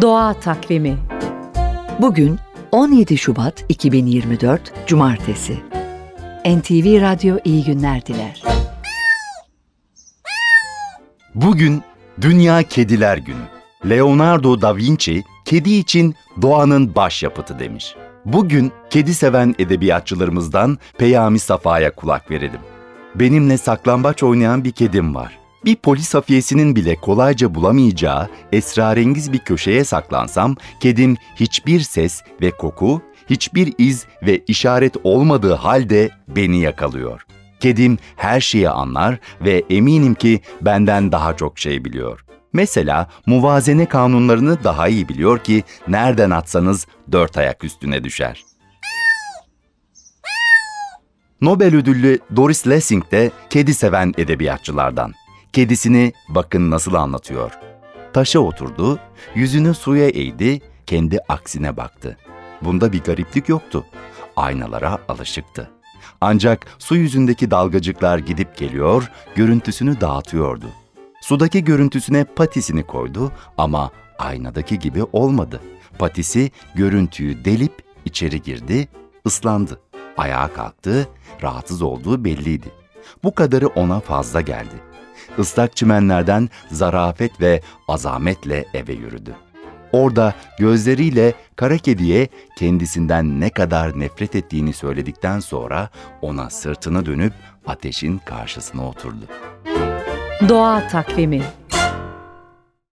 Doğa Takvimi Bugün 17 Şubat 2024 Cumartesi. NTV Radyo iyi günler diler. Bugün Dünya Kediler Günü. Leonardo da Vinci, kedi için doğanın başyapıtı demiş. Bugün kedi seven edebiyatçılarımızdan Peyami Safa'ya kulak verelim. Benimle saklambaç oynayan bir kedim var. Bir polis hafiyesinin bile kolayca bulamayacağı esrarengiz bir köşeye saklansam, kedim hiçbir ses ve koku, hiçbir iz ve işaret olmadığı halde beni yakalıyor. Kedim her şeyi anlar ve eminim ki benden daha çok şey biliyor. Mesela muvazene kanunlarını daha iyi biliyor ki nereden atsanız dört ayak üstüne düşer. Nobel ödüllü Doris Lessing de kedi seven edebiyatçılardan. Kedisini bakın nasıl anlatıyor. Taşa oturdu, yüzünü suya eğdi, kendi aksine baktı. Bunda bir gariplik yoktu. Aynalara alışıktı. Ancak su yüzündeki dalgacıklar gidip geliyor, görüntüsünü dağıtıyordu. Sudaki görüntüsüne patisini koydu ama aynadaki gibi olmadı. Patisi görüntüyü delip içeri girdi, ıslandı. Ayağa kalktı, rahatsız olduğu belliydi. Bu kadarı ona fazla geldi. Islak çimenlerden zarafet ve azametle eve yürüdü. Orada gözleriyle kara kediye kendisinden ne kadar nefret ettiğini söyledikten sonra ona sırtını dönüp ateşin karşısına oturdu. Doğa Takvimi